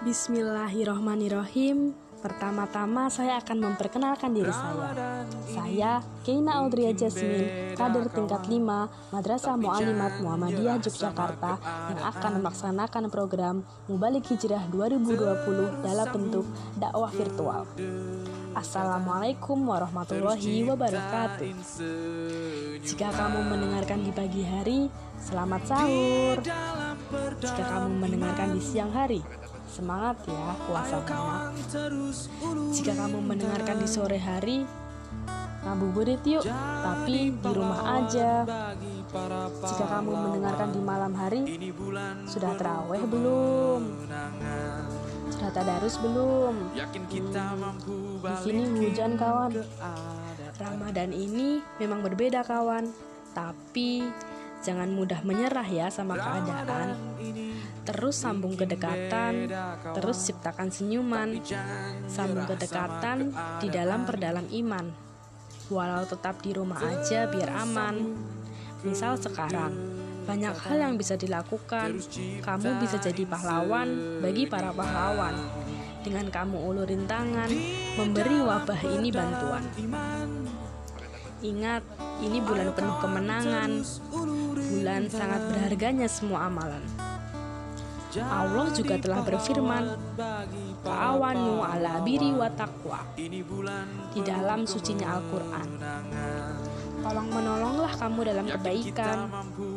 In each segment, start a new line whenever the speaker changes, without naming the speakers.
Bismillahirrohmanirrohim. Pertama-tama saya akan memperkenalkan diri saya. Saya Keina Audria Jasmine, kader tingkat 5 Madrasah Mu'alimat Muhammadiyah Yogyakarta Yang akan melaksanakan program Mubalik Hijrah 2020 dalam bentuk dakwah virtual. Assalamualaikum warahmatullahi wabarakatuh. Jika kamu mendengarkan di pagi hari, selamat sahur. Jika kamu mendengarkan di siang hari, Semangat ya puasanya. Jika kamu mendengarkan di sore hari, ngabuburit yuk, tapi di rumah aja. Jika kamu mendengarkan di malam hari, sudah terawih belum? Sudah tadarus belum? Hmm, di sini hujan kawan. Ramadan ini memang berbeda kawan, tapi jangan mudah menyerah ya sama keadaan terus sambung kedekatan, terus ciptakan senyuman, sambung kedekatan di dalam perdalam iman. Walau tetap di rumah aja biar aman. Misal sekarang, banyak hal yang bisa dilakukan. Kamu bisa jadi pahlawan bagi para pahlawan. Dengan kamu ulurin tangan, memberi wabah ini bantuan. Ingat, ini bulan penuh kemenangan. Bulan sangat berharganya semua amalan. Allah juga telah berfirman, "Ta'awanu ala biri wa taqwa." Di dalam sucinya Al-Qur'an. Tolong menolonglah kamu dalam kebaikan.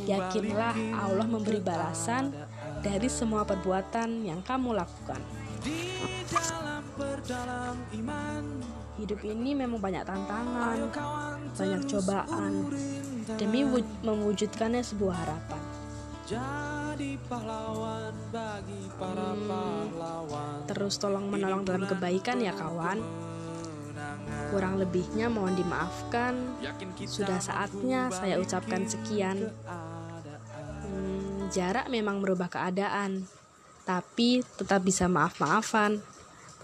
Yakinlah Allah memberi balasan dari semua perbuatan yang kamu lakukan. Hidup ini memang banyak tantangan, banyak cobaan demi mewujudkannya sebuah harapan jadi pahlawan bagi para hmm, pahlawan. Terus tolong menolong dalam kebaikan ya kawan. Kurang lebihnya mohon dimaafkan. Sudah saatnya saya ucapkan sekian. Hmm, jarak memang merubah keadaan, tapi tetap bisa maaf-maafan.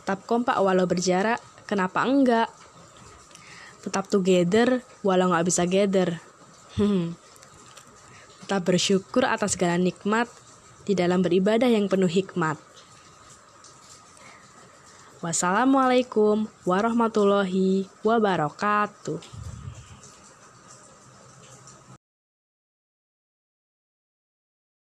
Tetap kompak walau berjarak, kenapa enggak? Tetap together walau nggak bisa gather. Hmm. Tetap bersyukur atas segala nikmat di dalam beribadah yang penuh hikmat. Wassalamualaikum warahmatullahi wabarakatuh.